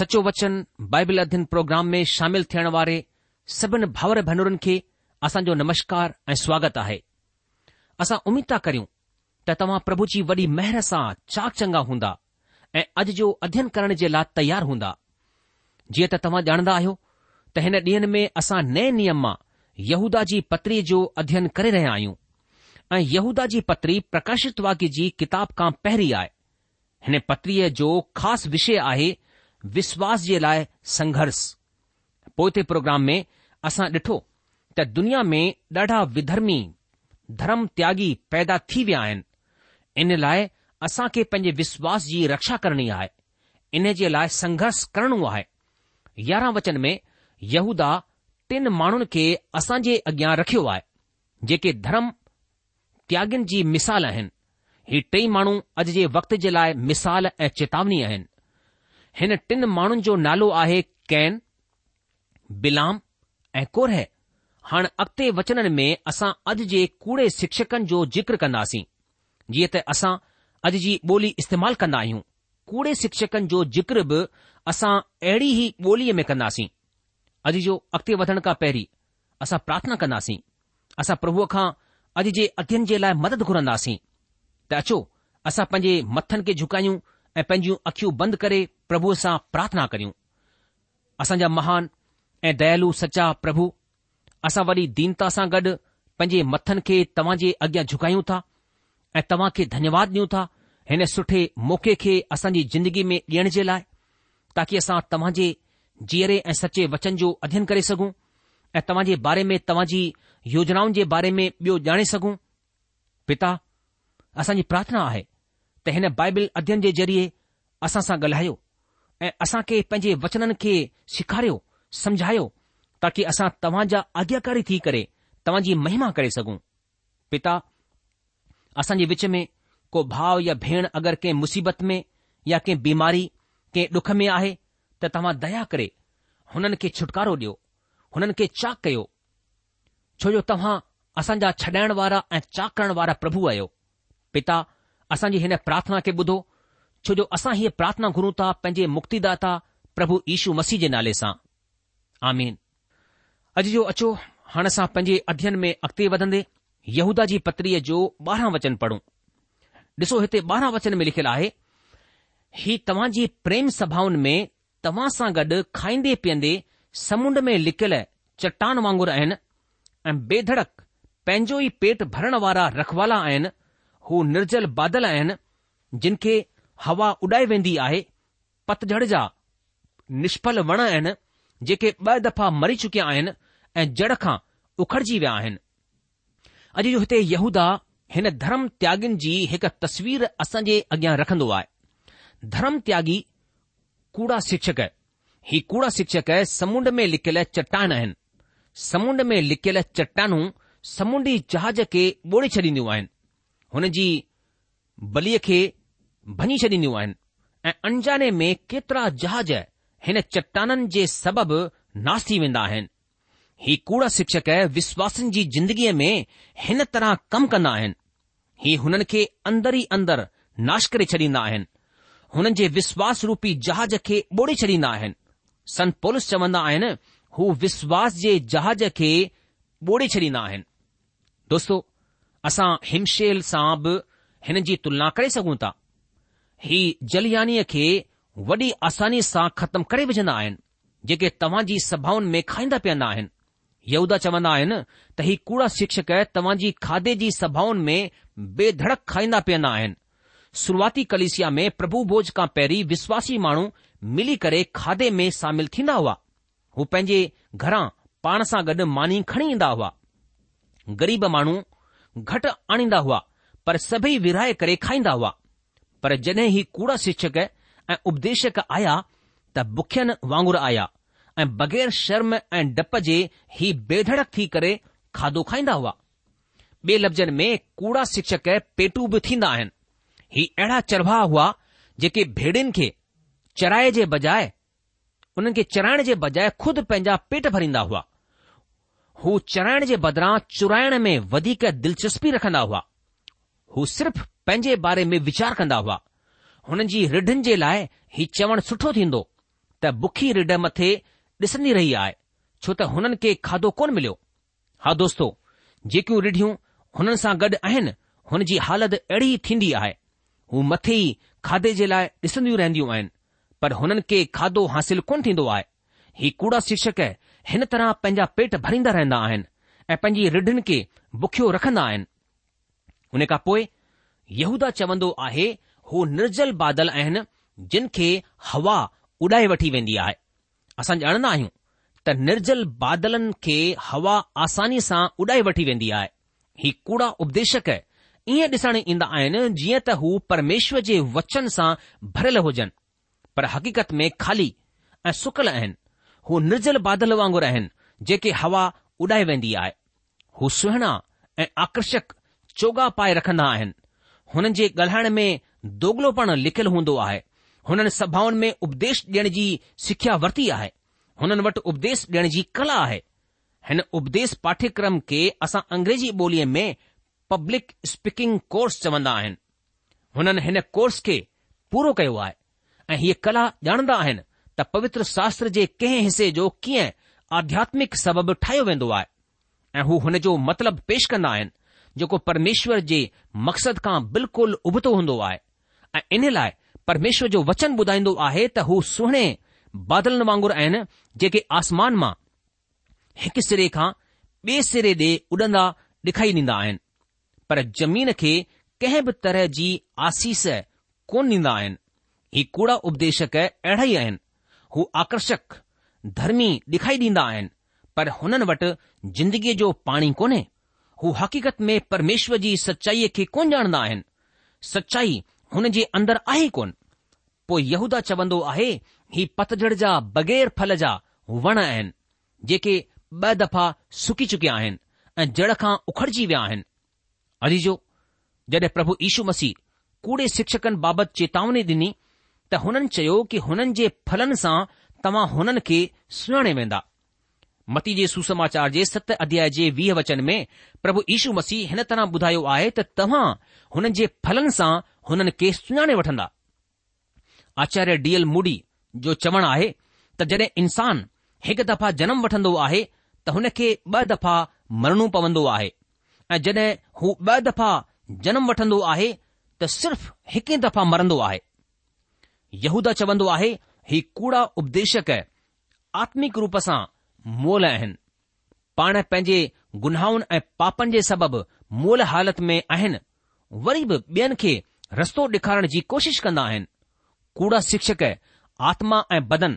सचो वचन बाइबल अध्ययन प्रोग्राम में शामिल थियण वारे सभिनी भाउर भेनरुनि खे असांजो नमस्कार ऐं स्वागत आहे असां उमीद था करियूं त तव्हां प्रभु जी वॾी महिर सां चाक चंगा हूंदा ऐं अॼु जो अध्ययन करण जे लाइ तयारु हूंदा जीअं त तव्हां ॼाणंदा आहियो त हिन ॾींहं में असां नए नियम मां यहूदा जी पत्रीअ जो अध्ययन करे रहिया आहियूं ऐं यहूदा जी पत्री प्रकाशित वाक्य जी किताब खां पहिरीं आहे हिन पत्रीअ जो ख़ासि विषय आहे विश्वास जे लाइ संघर्ष पोइ ते प्रोग्राम में असां ॾिठो त दुनिया में ॾाढा विधर्मी धर्म त्यागी पैदा थी विया आहिनि इन लाइ असां खे पंहिंजे विश्वास जी रक्षा करणी आहे इन जे लाइ संघर्ष करणो आहे यारहं वचन में यहूदा टिन माण्हुनि खे असां जे अॻियां रखियो आहे जेके धर्म त्यागिन जी मिसाल आहिनि ही टई माण्हू अॼु जे वक़्त जे लाइ मिसाल ऐं चेतावनी आहिनि हिन टिन माण्हुनि जो नालो आहे कैन बिलाम ऐं कोरह हाणे अॻिते वचननि में असां अॼु जे कूड़े शिक्षकनि जो जिक्र कंदासीं जीअं त असां अॼु जी ॿोली इस्तेमालु कंदा आहियूं कूड़े शिक्षकनि जो जिक्र बि असां अहिड़ी ई ॿोलीअ में कंदासीं अॼु जो अॻिते वधण खां पहिरीं असां प्रार्थना कंदासीं असां प्रभुअ खां अॼु जे अध्यन जे लाइ मदद घुरंदासीं त अचो असां पंहिंजे मथनि खे झुकायूं ऐं पंहिंजियूं अखियूं बंद करे प्रभु सां प्रार्थना करियूं असांजा महान ऐं दयालू सचा प्रभु असां वरी दीनता सां गॾु पंहिंजे मथनि खे तव्हां जे अॻियां झुकायूं था ऐं तव्हां खे धन्यवाद ॾियूं था हिन सुठे मौक़े खे असांजी जिंदगी में ॾियण जे लाइ ताकी असां तव्हां जे जीअरे ऐं सचे वचन जो अध्यन करे सघूं ऐं तव्हां जे बारे में तव्हां जी योजनाउनि जे बारे में ॿियो ॼाणे सघूं पिता असांजी प्रार्थना आहे त हिन बाइबिल अध्ययन जे ज़रिए असां सां ॻाल्हायो ऐं असां खे पंहिंजे वचननि खे सेखारियो समझायो ताकी असां तव्हां जा आज्ञाकारी थी करे तव्हां जी महिमा करे सघूं पिता असां जे विच में को भाउ या भेण अगरि कंहिं मुसीबत में या कंहिं बीमारी कंहिं डुख में आहे त तव्हां दया करे हुननि खे छुटकारो ॾियो हुननि खे चाक कयो छो जो तव्हां असांजा छॾाइण वारा ऐं चाक करण वारा प्रभु आहियो पिता असांजी हिन प्रार्थना खे ॿुधो छो जो असां हीअ प्रार्थना घुरूं था पंहिंजे मुक्तिदाता प्रभु ईशू मसीह जे नाले सां आमीन अॼु जो अचो हाणे असां पंहिंजे अध्यन में अॻिते वधंदे यहूदा जी पत्रीअ जो ॿारहं वचन पढ़ूं ॾिसो हिते ॿारहं वचन में लिखियलु आहे ही तव्हां जी प्रेम सभाउनि में तव्हां सां गॾु खाईंदे पीअंदे समुंड में लिकियल चट्टान वांगुर आहिनि ऐं बेधड़क पंहिंजो ई पेट भरण वारा रखवाला आहिनि हू निर्जल बादल आहिनि जिन खे हवा उॾाए वेंदी आहे पतझड़ जा निष्फल वण आहिनि जेके ॿ दफ़ा मरी चुकिया आहिनि ऐं जड़ खां उखड़जी विया आहिनि अॼु जो हिते यहूदा हिन धर्म त्यागिन जी हिकु तस्वीर असां जे अॻियां रखंदो आहे धर्म त्यागी कूड़ा शिक्षक ही कूड़ा शिक्षक समुंड में लिकियल चट्टान आहिनि समुंड में लिकियल चट्टानूं समुंडी जहाज खे ॿोड़े छॾींदियूं आहिनि हुन जी बलीअ खे भञी छॾींदियूं आहिनि ऐं अंजाने में केतिरा जहाज हिन चट्टाननि जे सबबि नाश थी वेंदा आहिनि ही कूड़ा शिक्षक विश्वासनि जी ज़िंदगीअ में हिन तरह कमु कंदा आहिनि ही हुननि खे अंदरि ई अंदरु नाश करे छॾींदा आहिनि हुननि जे विश्वास रूपी जहाज़ खे ॿोड़े छॾींदा आहिनि संत पॉलिस चवंदा आहिनि हू विश्वास जे जहाज खे ॿोड़े छॾींदा आहिनि दोस्तो असां हिमशेल सां बि हिन जी तुलना करे सघूं था ही जलयानीअ खे वॾी आसानी सां ख़तमु करे विझंदा आहिनि जेके तव्हां जी सभाउनि में खाईंदा पीअंदा आहिनि यहूदा चवंदा आहिनि त ही कूड़ा शिक्षक तव्हां जी खाधे जी सभाउनि में बेधड़क खाईंदा पीअंदा आहिनि शुरूआती कलिसिया में प्रभु भोज खां पहिरीं विश्वासी माण्हू मिली करे खाधे में शामिल थींदा हुआ हू पंहिंजे घरां पाण सां गॾु मानी खणी ईंदा हुआ ग़रीब माण्हू ઘટ આણિંદા હુઆ પર સભી વિરાય કરે ખાઈંદા હુઆ પર જને હી કૂડા શિક્ષક એ ઉપદેશક આયા તા મુખેન વાંગુર આયા એ બગર શરમ એ ડપજે હી બેધડક થી કરે ખાદો ખાઈંદા હુઆ બે લબ્જન મે કૂડા શિક્ષક પેટુ ભી થિના હૈ હી એડા ચરવા હુઆ જે કે ભેડિન કે ચરાયે જે બજાય ઉનન કે ચરાણ જે બજાય ખુદ પંજા પેટ ભરીંદા હુઆ हू चराइण जे बदिरां चुराइण में वधीक दिलचस्पी रखंदा हुआ हू सिर्फ़ पंहिंजे बारे में वीचार कंदा हुआ हुननि जी रिढ़नि जे लाइ हीउ चवणु सुठो थींदो त बुखी रिढ मथे ॾिसंदी रही आहे छो त हुननि खे खाधो कोन मिलियो हा दोस्तो जेकियूं रिढ़ियूं हुननि सां गॾु आहिनि हुन जी हालति अहिड़ी थींदी आहे हू मथे ई खाधे जे लाइ ॾिसंदियूं रहंदियूं आहिनि पर हुननि खे खाधो हासिल कोन थींदो आहे हीउ कूड़ा शीर्षक हिन तरह पंहिंजा पेट भरींदा रहंदा आहिनि ऐं पंहिंजी रिढनि खे बुखियो रखंदा आहिनि खां पोइ यहूदा चवंदो आहे हू निर्जल बादल आहिनि जिन खे हवा उॾाए वठी वेंदी आहे असां ॼाणंदा आहियूं त निर्जल बादलनि खे हवा आसानी सां उॾाए वठी वेंदी आहे ही कूड़ा उपदेशक ईअं ॾिसण ईंदा आहिनि जीअं त हू परमेश्वर जे वचन सां भरियल हुजनि पर हक़ीक़त में खाली ऐं सुकल आहिनि हू निर्जल बादल वांगुर आहिनि जेके हवा उॾाए वेंदी आहे हू सुहिणा ऐं आकर्षक चोगा पाए रखंदा आहिनि हुननि जे ॻाल्हाइण में दोगलोपण लिखियलु हूंदो आहे हुननि सभाउनि में उपदेश ॾियण जी सिख्या वरिती आहे हुननि वटि उपदेश ॾियण जी कला आहे हिन उपदेश पाठ्यक्रम खे असां अंग्रेज़ी ॿोलीअ में पब्लिक स्पीकिंग कोर्स चवंदा आहिनि हुननि हिन कोर्स खे पूरो कयो आहे ऐं हीअ कला ॼाणंदा आहिनि पवित्र शास्त्र जे कंहिं हिसे जो कीअं आध्यात्मिक सबबु ठाहियो वेंदो आहे ऐं हू हुन जो मतलबु पेश कंदा आहिनि जेको परमेश्वर जे मक़सद खां बिल्कुलु उभतो हूंदो आहे ऐं इन लाइ परमेश्वर जो वचन ॿुधाईंदो आहे त हू सुहिणे बादलनि वांगुरु आहिनि जेके आसमान मां हिकु सिरे खां ॿिए सिरे ॾे उॾंदा ॾेखारी ॾींदा आहिनि पर जमीन खे कंहिं बि तरह जी आसीस कोन ॾीन्दा आहिनि ही कूड़ा उपदेशक अहिड़ा ई आहिनि हू आकर्षक धर्मी ॾेखारी ॾींदा आहिनि पर हुननि वटि ज़िंदगीअ जो पाणी कोन्हे हू हक़ीक़त में परमेश्वर जी सचाईअ खे कोन ॼाणंदा आहिनि सचाई हुन जे अंदरि आहे कोन पोइ यहूदा चवंदो आहे ही पतझड़ जा बगै़र फल जा वण आहिनि जेके ॿ दफ़ा सुकी चुकिया आहिनि ऐं जड़ खां उखड़जी विया आहिनि अजीजो जॾहिं प्रभु यीशू मसीह कूड़े शिक्षकनि बाबति चेतावनी ॾिनी त हुननि चयो कि हुननि जे फलनि सां तव्हां हुननि खे सुञाणे वेंदा मती जे सुसमाचार जे सत अध्याय जे वीह वचन में प्रभु यीशू मसीह हिन तरह ॿुधायो आहे त तव्हां हुननि जे फलनि सां हुननि खे सुञाणे वठंदा आचार्य डी एल मूडी जो चवणु आहे त जॾहिं इंसान हिकु दफ़ा जनम वठंदो आहे त हुन खे ॿ दफ़ा मरणो पवंदो आहे ऐं जॾहिं हू ॿ दफ़ा जनम वठंदो आहे त सिर्फ़ हिकु दफ़ा मरंदो आहे यहूदा चवंदो आहे ही कूड़ा उपदेशक आत्मिक रूप सां मोल आहिनि पाण पंहिंजे गुनाहुनि ऐं पापनि जे सबबि मोल हालत में आहिनि वरी बि ॿियनि खे रस्तो ॾेखारण जी कोशिश कंदा आहिनि कूड़ा शिक्षक आत्मा ऐं बदन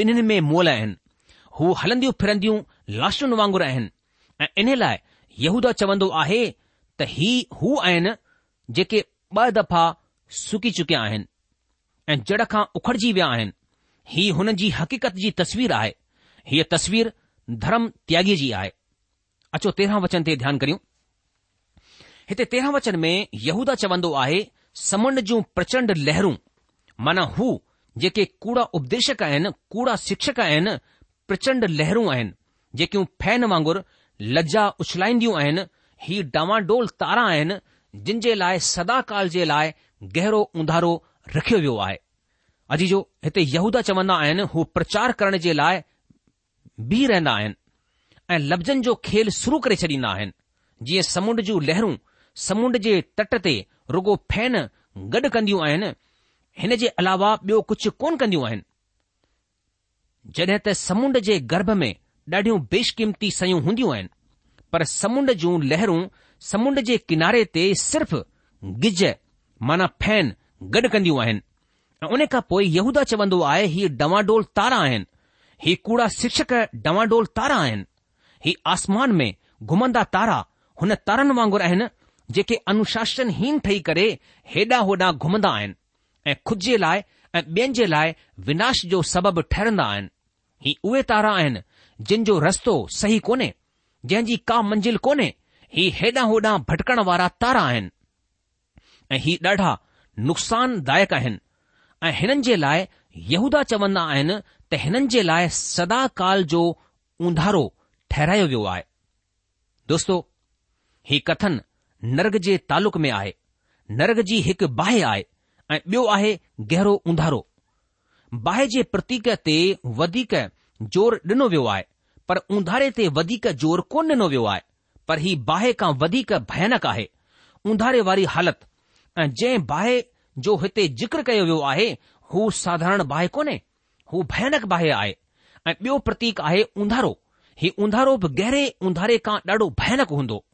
ॿिन्हिनि में मोल आहिनि हू हलंदियूं फिरंदियूं लाशुनि वांगुरु आहिनि ऐं इन लाइ यहूदा चवंदो आहे त ही हू आहिनि जेके ॿ दफ़ा सुकी चुकिया आहिनि અને જડખા ઉખડજી વ્યા હે હી હનજી હકીકતજી તસવીર આય હી તસવીર ધર્મ ત્યાગીજી આય અચો 13 વચન તે ધ્યાન કરિયું હતે 13 વચન મે યહુદા ચવંદો આહે સમંડ જો પ્રચંડ લહેરૂ મન હૂ જે કે કૂડા ઉપદેશક આયન કૂડા શિક્ષક આયન પ્રચંડ લહેરૂ આયન જે ક્યું ફૈન વાંગર લજ્જા ઉછલાઈંદીઓ આયન હી ડામા ડોલ તારા આયન જિનજે લાય સદાકાલ જે લાય ઘેરો ઉંધારો रखियो वियो आहे अॼु जो हिते यहूदा चवंदा आहिनि हू प्रचार करण जे लाइ बीह रहंदा आहिनि ऐं लफ़्ज़नि जो खेल शुरू करे छॾींदा आहिनि जीअं समुंड जूं लहरूं समुंड जे तट ते रुगो फैन गॾु कंदियूं आहिनि हिन जे अलावा ॿियो कुझु कोन कंदियूं आहिनि जॾहिं त समुंड जे गर्भ में ॾाढियूं बेशकीमती शयूं हूंदियूं आहिनि पर समुंड जूं लहरूं समुंड जे किनारे ते सिर्फ़ गिज माना फैन गॾु कंदियूं आहिनि ऐं उन खां पोइ यहूदा चवंदो आहे ही डवांडोल तारा आहिनि ही कूड़ा शिक्षक डवांडोल तारा आहिनि ही आसमान में घुमंदा तारा हुन तारनि वांगुरु आहिनि जेके अनुशासनहीन ठही करे हेॾा होॾां घुमंदा आहिनि ऐं ख़ुद जे लाइ ऐं ॿियनि जे लाइ विनाश जो सबबु ठहरंदा आहिनि ही उहे तारा आहिनि जिन जो रस्तो सही कोन्हे जंहिं जी का मंज़िल कोन्हे ही हेॾां होॾां भटकण वारा तारा आहिनि ऐं ही ॾाढा नुक़सानदायक आहिनि ऐं हिननि जे लाइ यहूदा चवंदा आहिनि त हिननि जे लाइ सदाकाल जो उंधारो ठहरायो वियो आहे दोस्तो ही कथन नरग जे तालुक में आहे नरग जी हिकु बाहि आहे ऐं ॿियो आहे गहिरो उंधारो बाहि जे प्रतीक ते वधीक ज़ोर ॾिनो वियो आहे पर उंधारे ते वधीक ज़ोर कोन ॾिनो वियो आहे पर ही बाहि खां वधीक भयानक आहे उंधारे वारी हालति ऐं जंहिं बाहि जो हिते ज़िक्र कयो वियो आहे हू साधारण बाहि कोन्हे हू भयानक बाहि आहे ऐं ॿियो प्रतीक आहे उंधारो हीउ उंधारो बि गहरे उंधारे खां ॾाढो भयानक हूंदो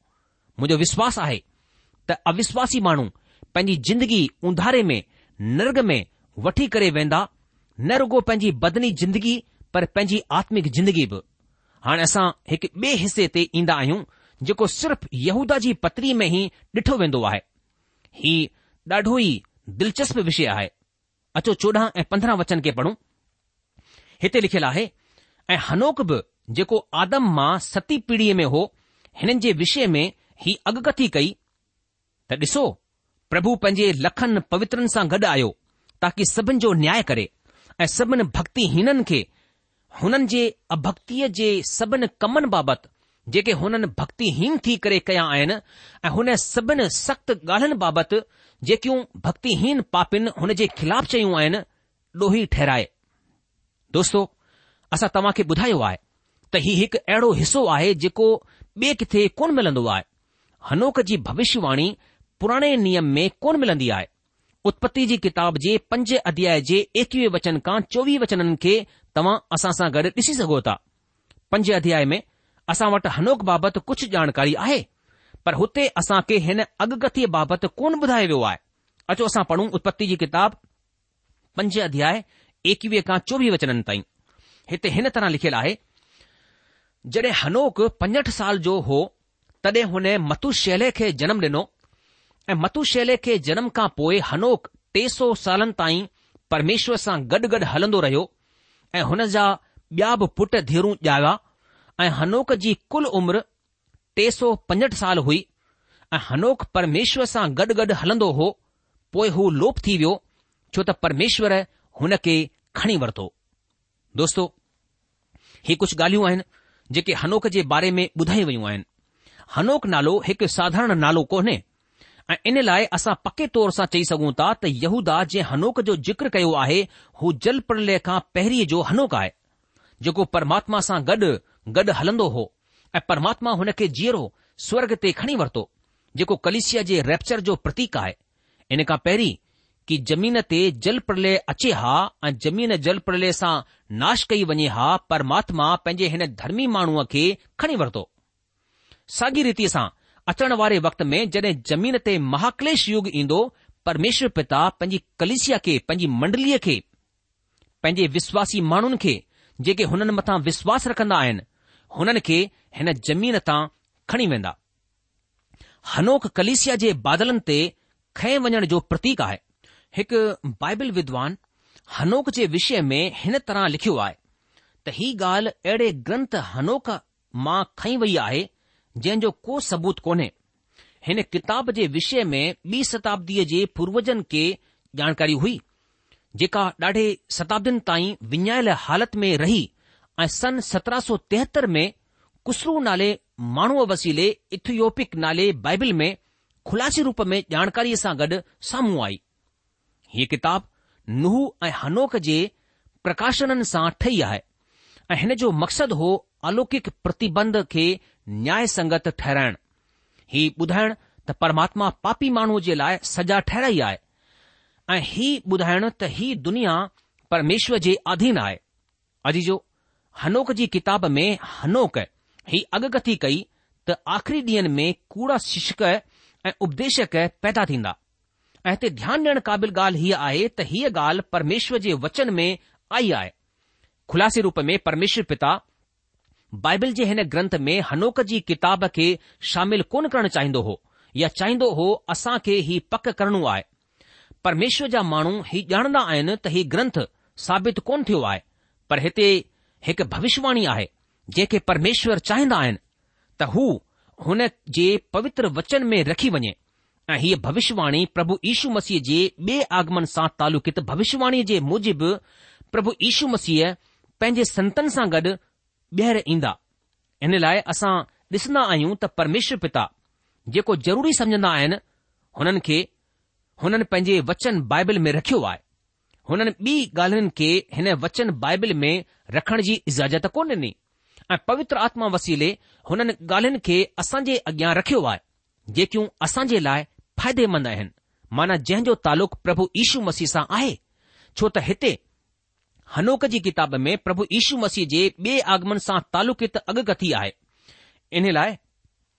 मुंहिंजो विश्वास आहे त अविश्वासी माण्हू पंहिंजी जिंदगी उंधारे में नर्ग में वठी करे वेंदा न रुगो पंहिंजी बदनी जिंदगी पर पंहिंजी आत्मिक जिंदगी बि हाणे असां हिकु ॿिए हिसे ते ईंदा आहियूं जेको सिर्फ़ यहूदा जी पतरी में ई ॾिठो वेंदो आहे ही ॾाढो ई दिलचस्प विषय आहे अचो चोॾहं ऐं पंद्रहं वचन खे पढ़ूं हिते लिखियलु आहे ऐं हनोक बि जेको आदम माउ सती पीढ़ीअ में हो हिननि जे विषय में ही अॻकथी कई त ॾिसो प्रभु पंहिंजे लखनि पवित्रनि सां गॾु आयो ताकी सभिनि जो न्याय करे ऐं सभिनि भक्तिहीननि खे हुननि जे अभक्तीअ जे सभिनी कमनि बाबति जेके हुननि भक्तिहीन थी करे कया आहिनि ऐं हुन सभिनि सख़्त ॻाल्हियुनि बाबति जेकियूं भक्तिहीन पापिन हुन जे ख़िलाफ़ चयूं आहिनि ॾोही ठहिराए दोस्तो असां तव्हां खे ॿुधायो आहे त हीउ हिकु अहिड़ो हिसो आहे जेको ॿिए किथे कोन मिलंदो आहे हनोक जी भविष्यवाणी पुराणे नियम में कोन मिलंदी आहे उत्पति जी किताब जे पंज अध्याय जे एकवीह वचन खां चोवीह वचननि खे तव्हां असां सां गॾु ॾिसी सघो था पंज अध्याय में असां वटि हनोक बाबति कुझु जानकारी आहे पर हुते असां खे हिन अगकथीअ बाबति कोन ॿुधायो वियो आहे अचो असां पढ़ूं उत्पति जी किताब पंज अध्याय एकवीह खां चोवीह वचननि ताईं हिते हिन तरह लिखियलु आहे जॾहिं हनोक पंजहठि साल जो हो तॾहिं हुन मथु शैले खे जनम ॾिनो ऐं मथु शैले खे जनम खां पोइ हनोक टे सौ सालनि ताईं परमेश्वर सां गॾु गॾु हलंदो रहियो ऐं हुन जा ॿिया बि पुट धीरू ॼाया ऐं हनोक जी कुल उमिरि टे सौ पंजहठि साल हुई ऐं हनोक परमेश्वर सां गॾु गॾु हलंदो हो पोए हू लोप थी वियो छो त परमेश्वरु हुन खे खणी वरितो दोस्तो ही कुझ ॻाल्हियूं आहिनि जेके हनोक जे बारे में ॿुधाई वयूं आहिनि हनोक नालो हिकु साधारण नालो कोन्हे ऐं इन लाइ असां पके तौर सां चई सघूं था त यहूदा जंहिं हनोक जो जिक्र कयो आहे हू जल प्रलय खां पहिरीं जो हनोक आहे जेको परमात्मा सां गॾु गॾु हलंदो हो ऐं परमात्मा हुन खे जीअरो स्वर्ग ते खणी वरितो जेको कलिसिया जे रेप्चर जो प्रतीक आहे इन खां पहिरीं कि ज़मीन ते जल प्रलय अचे हा ऐं जमीन जल प्रलय सां नाश कई वञे हा परमात्मा पंहिंजे हिन धर्मी माण्हूअ खे खणी वरितो साॻी रीति सां अचण वारे वक़्त में जॾहिं जमीन ते महाक्लेश युग ईंदो परमेश्वर पिता पंहिंजी कलिसिया खे पंहिंजी मंडलीअ खे पंहिंजे विश्वासी माण्हुनि खे जेके हुननि मथां विश्वास रखंदा आहिनि हुननि खे हिन ज़मीन तां खणी वेंदा हनोक कलिसिया जे बादलनि ते खएं वञण जो प्रतीक आहे हिकु बाइबल विद्वान हनोक जे विषय में हिन तरह लिखियो आहे त ही ॻाल्हि अहिड़े ग्रंथ हनोक मां खई वई आहे जंहिं जो को सबूत कोन्हे हिन किताब जे विषय में ॿी शताब्दीअ जे पूर्वजनि खे जानकारी हुई जेका ॾाढे शताब्दीनि ताईं विञायल हालति में रही ऐं सन सत्रहं सौ तेहतरि में कुसरू नाले माण्हूअ वसीले इथियोपिक नाले बाइबिल में खुलासे रूप में जानकारीअ सां गॾु साम्हूं आई हीअ किताब नुह ऐं हनोक जे प्रकाशननि सां ठही आहे ऐं हिन जो मक़सदु हो अलौकिक प्रतिबंध खे न्याय संगत ठहिराइण ही ॿुधाइण त परमात्मा पापी माण्हूअ जे लाइ सजा ठहिराई आहे ऐं ही ॿुधाइण त ही दुनिया परमेश्वर जे अधीन आहे अॼु जो हनोक जी किताब में हनोक ही अगकथी कई त आख़िरी ॾींहनि में कूड़ा शिक्षक ऐं उपदेशक पैदा थींदा ऐं हिते ध्यानु ॾियण क़ाबिल ॻाल्हि हीअ आहे त हीअ ॻाल्हि परमेश्वर जे वचन में आई आहे ख़ुलासे रूप में परमेश्वर पिता बाइबल जे हिन ग्रंथ में हनोक जी किताब खे शामिल कोन करणु चाहींदो हो या चाहींदो हो खे ही पक करणो आहे परमेश्वर जा माण्हू ही ॼाणंदा आहिनि त ही ग्रंथ साबित कोन थियो आहे पर हिते हिकु भविष्यवाणी आहे जेके परमेश्वर चाहींदा आहिनि त हू हुन जे पवित्र वचन में रखी वञे ऐं हीअ भविष्यवाणी प्रभु यीशू मसीह जे ॿिए आगमन सां तालुकित भविष्यवाणी जे मुजिबि प्रभु यीशू मसीह पंहिंजे संतन सां गॾु ॿीहर ईंदा इन लाइ असां ॾिसंदा आहियूं त परमेश्वर पिता जेको ज़रूरी समझंदा आहिनि हुननि खे हुननि पंहिंजे वचन बाइबल में रखियो आहे हुननि ॿी ॻाल्हियुनि खे हिन वचन बाइबिल में रखण जी इजाज़त कोन ॾिनी ऐं पवित्र आत्मा वसीले हुननि ॻाल्हियुनि खे असां जे अॻियां रखियो आहे जेकियूं असां जे लाइ फ़ाइदेमंद आहिनि माना जंहिं जो तालुक़ु प्रभु यीशू मसीह सां आहे छो त हिते हनोक जी किताब में प्रभु यीशू मसीह जे ॿिए आगमन सां तालुकित अॻकथी आहे इन लाइ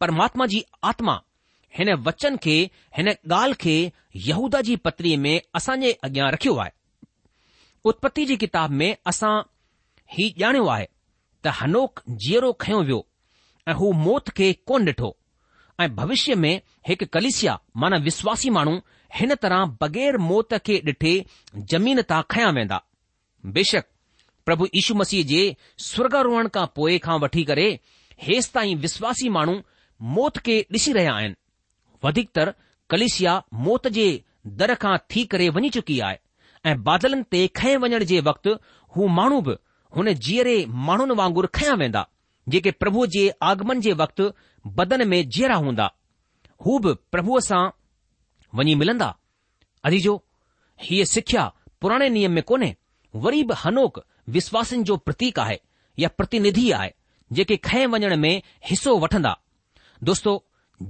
परमात्मा जी आत्मा हिन वचन खे हिन ॻाल्हि खे यहूदा जी पत्रीअ में असां जे अॻियां रखियो आहे उपत्ति जी किताब में असां ही ॼाणियो आहे त हनोक जीअरो खयो वियो ऐं हू मौत खे कोन ॾिठो ऐं भविष्य में हिकु कलिसिया माना विश्वासी माण्हू हिन तरह बग़ैर मौत खे ॾिठे ज़मीन तां खया वेंदा बेशक प्रभु यीशु मसीह जे स्वर्गारोहण खां पोइ खां वठी करे हेसि ताईं विश्वासी माण्हू मौत खे ॾिसी रहिया आहिनि वधीकतर कलिसिया मौत जे दर खां थी करे वञी चुकी आहे ऐं बादलनि ते खएं वञण जे वक़्तु हू माण्हू बि हुन जीअरे माण्हुनि वांगुरु खया वेंदा जेके प्रभु जे आगमन जे वक़्तु बदन में जीअरा हूंदा हू बि प्रभुअ सां वञी मिलंदा अदीजो हीअ सिख्या पुराणे नियम में कोन्हे वरी बि हनोक विश्वासनि जो प्रतीक आहे या प्रतिनिधि आहे जेके खएं वञण में हिसो वठंदा दोस्तो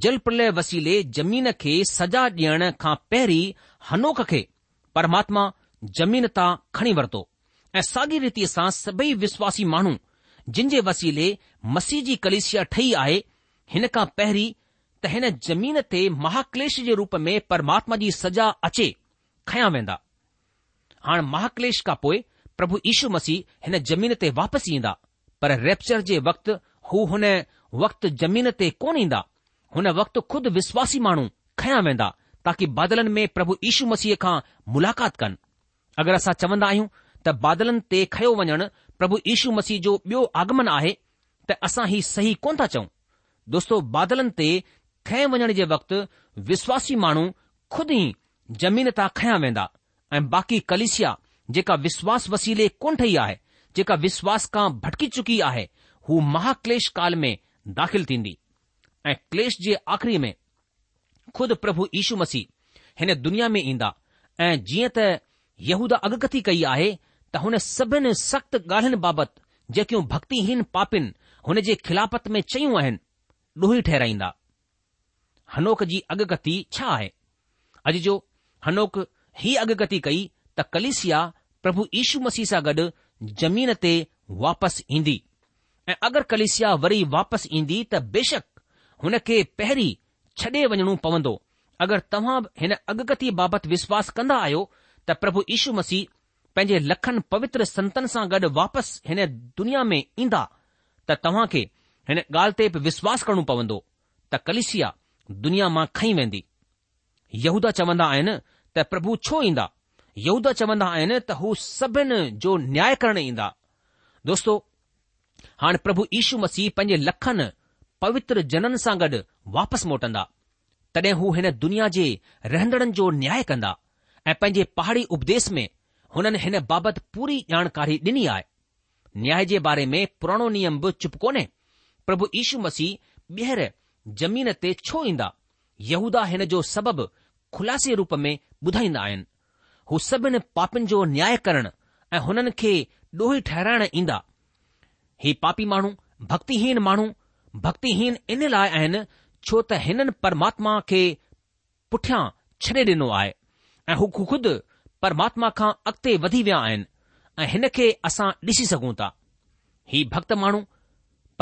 जल प्रलय वसीले ज़मीन खे सजा ॾियण खां पहिरीं हनोक खे પરમાત્મા જમીન તા ખણી વર્તો એ સાગી રીતી સા સભઈ વિશ્વાસી માણો જિનજે વસીલે મસીજી કલેશિયા ઠહી આયે હન કા પહેરી તહેને જમીનતે મહાકલેશ જે રૂપમે પરમાત્માજી સજા અચે ખયા વેંદા આન મહાકલેશ કા પોય પ્રભુ ઈસુ મસી હેને જમીનતે વાપસી એંદા પર રેપ્ચર જે વખત હુ હને વખત જમીનતે કોનીંદા હને વખત ખુદ વિશ્વાસી માણો ખયા વેંદા ताकी बादलनि में प्रभु ईशू मसीह खां मुलाक़ात कनि अगरि असां चवंदा आहियूं त बादलनि ते खयो वञणु प्रभु यीशु मसीह जो ॿियो आगमन आहे त असां ही सही कोन था चऊं दोस्तो बादलनि ते खय वञण जे वक़्तु विश्वासी माण्हू खुद ई जमीन तां खया वेंदा ऐं बाक़ी कलिसिया जेका विश्वास वसीले कोन ठही आहे जेका विश्वास खां भटकी चुकी आहे हू महाक्लेश काल में दाख़िल थींदी ऐं क्लेश जे आख़िरी में खुद प्रभु ईशू मसीह हिन दुनिया में ईंदा ऐं जीअं त यहूदा अगकथी कई आहे त हुन सभिनि सख़्त ॻाल्हियुनि बाबति जेकियूं भक्तिहीन पापिन हुन जे खिलाफ़त में चयूं आहिनि लोही ठहिराईंदा हनोक जी अगकती छा आहे अॼु जो हनोक ही अगकथी कई त कलिसिया प्रभु यीशू मसीह सां गॾु ज़मीन ते वापसि ईंदी ऐं अगरि कलेसिया वरी वापसि ईंदी त बेशक हुन खे पहिरीं छॾे वञणो पवंदो अगरि तव्हां बि हिन अगत्य बाबति विश्वास कंदा आहियो त प्रभु यीशू मसीह पंहिंजे लखनि पवित्र संतनि सां गॾु वापसि हिन दुनिया में ईंदा त तव्हां खे हिन ॻाल्हि ते बि विश्वास करणो पवंदो त कलिसिया दुनिया मां खई वेंदी यहूदा चवंदा आहिनि त प्रभु छो ईंदा यहूदा चवंदा आहिनि त हू सभिनि जो न्याय करणु ईंदा दोस्तो हाणे प्रभु यीशू मसीह पंहिंजे लखनि पवित्र जनन सां गॾु वापसि मोटंदा तॾहिं हू हिन दुनिया जे रहंदड़नि जो न्याय कंदा ऐं पंहिंजे पहाड़ी उपदेस में हुननि हिन बाबति पूरी ॼाणकारी ॾिनी आहे न्याय जे बारे में पुराणो नियम बि चुप कोन्हे प्रभु यीशू मसीह ॿीहर ज़मीन ते छो ईंदा यहूदा हिन जो सबबु खुलासे रूप में ॿुधाईंदा आहिनि हू सभिनि पापियुनि जो न्याय करण ऐं हुननि खे ॾोही ठहिराइण ईंदा ही पापी माण्हू भक्तिहीन माण्हू भक्तिहीन इन लाइ आहिनि छो त हिननि परमात्मा खे पुठियां छॾे ॾिनो आहे ऐं हू ख़ुदि परमात्मा खां अॻिते वधी विया आहिनि ऐं हिन खे असां ॾिसी सघूं था ही भक्त माण्हू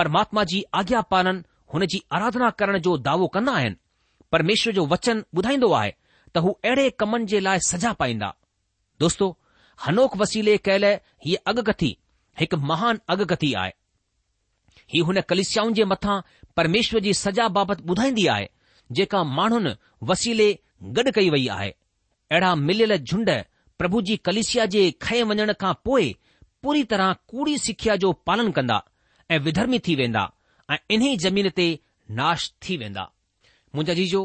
परमात्मा जी आज्ञा पालन हुन जी आराधना करण जो दावो कंदा आहिनि परमेश्वर जो वचन ॿुधाईंदो आहे त हू अहिड़े कमनि जे लाइ सजा पाईंदा दोस्तो हनोक वसीले कयल हीअ अगकथी हिकु महान अगकथी आहे ही हुन कलिसियाऊं जे मथां परमेश्वर जी सज़ा बाबति ॿुधाईंदी आहे जेका माण्हुनि वसीले गॾु कई वई आहे अहिड़ा मिलियल झुंड प्रभु जी कलिसिया जे खएं वञण खां पोइ पूरी तरह कूड़ी सिखिया जो पालन कंदा ऐं विधर्मी थी वेंदा ऐं इन्ही ज़मीन ते नाश थी वेंदा मुंहिंजा जीजो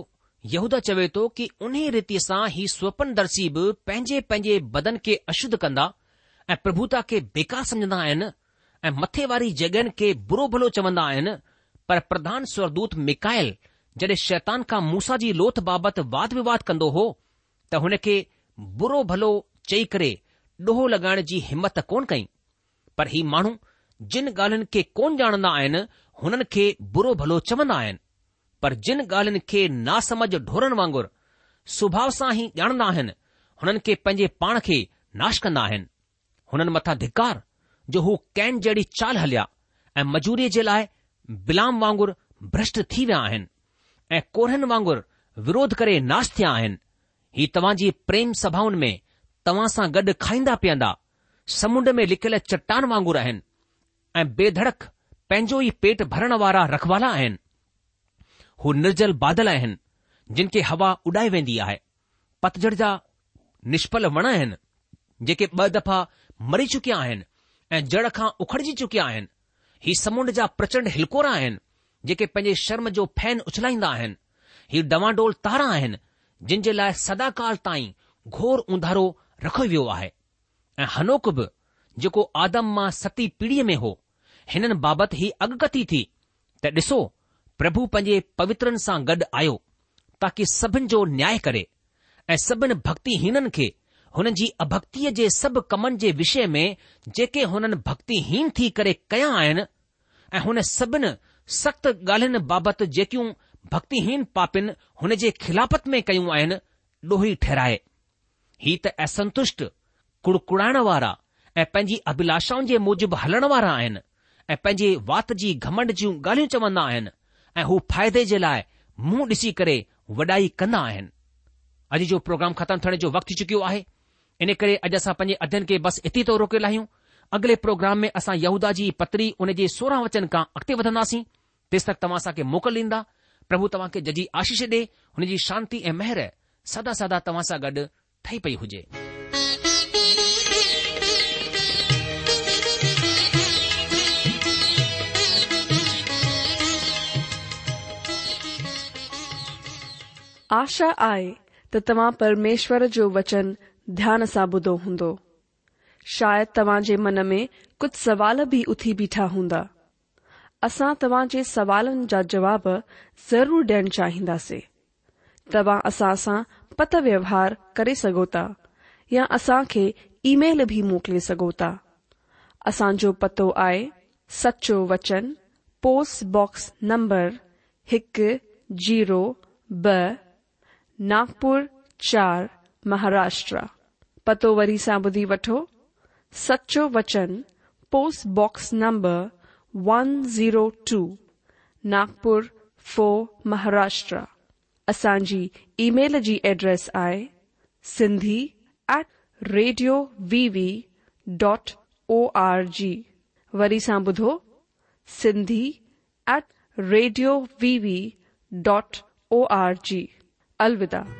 यहूदा चवे थो कि उन रीति सां ही स्वपन दर्शी बि पंहिंजे पंहिंजे बदन खे अशुद्ध कंदा ऐं प्रभुता खे बेकार समझंदा आहिनि ऐं मथे वारी जॻहियुनि खे बुरो भलो चवंदा आहिनि पर प्रधान स्वरदूत मिकायल जॾहिं शैतान खां मूसा जी लोथ बाबति वाद विवाद कंदो हो त हुन खे बुरो भलो चई करे डोहो लॻाइण जी हिमत कोन कई पर ही माण्हू जिन ॻाल्हियुनि खे कोन ॼाणंदा आहिनि हुननि खे बुरो भलो चवंदा आहिनि पर जिन ॻाल्हिन खे नासमझ ढोरनि वांगुरु स्वभाव सां ई ॼाणंदा आहिनि हुननि खे पंहिंजे पाण खे नाश कंदा आहिनि हुननि मथां धिकारु जो हू कैन जहिड़ी चाल हलिया ऐं मजूरीअ जे लाइ बिलाम वांगुरु भ्रष्ट थी विया आहिनि ऐं कोरनि वांगुरु विरोध करे नाश थिया आहिनि हीउ तव्हांजी प्रेम सभाउनि में तव्हां सां गॾु खाईंदा पीअंदा समुंड में लिकियल चट्टान वांगुर आहिनि ऐं बेधड़क पंहिंजो ई पेट भरण वारा रखवाला आहिनि हू निर्जल बादल आहिनि जिन खे हवा उॾाई वेंदी आहे पतझड़ जा निषफल वण आहिनि जेके ॿ दफ़ा मरी चुकिया आहिनि ऐं जड़ खां उखड़िजी चुकिया आहिनि हीउ समुंड जा प्रचंड हिलकोरा आहिनि जेके पंहिंजे शर्म जो फैन उछलाईंदा आहिनि हीउ डवांडोल तारा आहिनि जिनि जे लाइ सदाकाल ताईं घोर उंधारो रखियो वियो आहे ऐं हनोक बि जेको आदम मा सती पीढ़ीअ में हो हिननि बाबति ई अॻकती थी त ॾिसो प्रभु पंहिंजे पवित्रनि सां गॾु आयो ताकी सभिनि जो न्याय करे ऐं सभिनी भक्तिहीननि खे हुन जी अभक्तीअ जे सभु कमनि जे विषय में जेके हुननि भक्तिहीन थी करे कया आहिनि ऐं हुन सभिनि सख़्त ॻाल्हियुनि बाबति जेकियूं भक्तिहीन पापिन हुन जे खिलाफ़त में कयूं आहिनि ॾोही ठहिराए ही त असंतुष्ट कुड़कुड़ाइण वारा ऐं पंहिंजी अभिलाषाउनि जे मूजिबि हलण वारा आहिनि ऐं पंहिंजे वात जी घमंड जूं ॻाल्हियूं चवंदा आहिनि ऐं हू फ़ाइदे जे लाइ मुंहुं ॾिसी करे वॾाई कंदा आहिनि अॼु जो प्रोग्राम ख़तमु थियण जो वक़्तु चुकियो आहे इन करे अॼु असां पंहिंजे अध्यन खे बसि इते तो रोकियल आहियूं अॻिले प्रोग्राम में असां यहूदा जी पतरी हुन जे सोरहं वचन खां अॻिते वधंदासीं तेसि तक तव्हां असांखे मोकिल ॾींदा प्रभु तव्हांखे जॾहिं आशीष ॾे हुनजी शांती ऐं मेहर सदा सदा तव्हां सां गॾु ठही पई हुजे आशा आहे त तव्हां परमेश्वर जो वचन ध्यान से बुधो हों शायद तव्हां मन में कुछ सवाल भी उथी बीठा हूंदा असा तवाजे सवालन जा जवाब ज़रूर डेण चाहिन्दे तवा असा सा पत व्यवहार करे सघो या असा खे ईमेल बि मोकिले पतो आए सचो वचन पोस्टबॉक्स नंबर एक जीरो ब नागपुर चार महाराष्ट्र पतो वरी सा बुधी वो सचो वचन post box number one zero two Nagpur four Maharashtra असांजी मेल जी एड्रेस आहे Sindhi at radio VV dot O R G वरी सां ॿुधो Sindhi at radio VV dot O R G अलविदा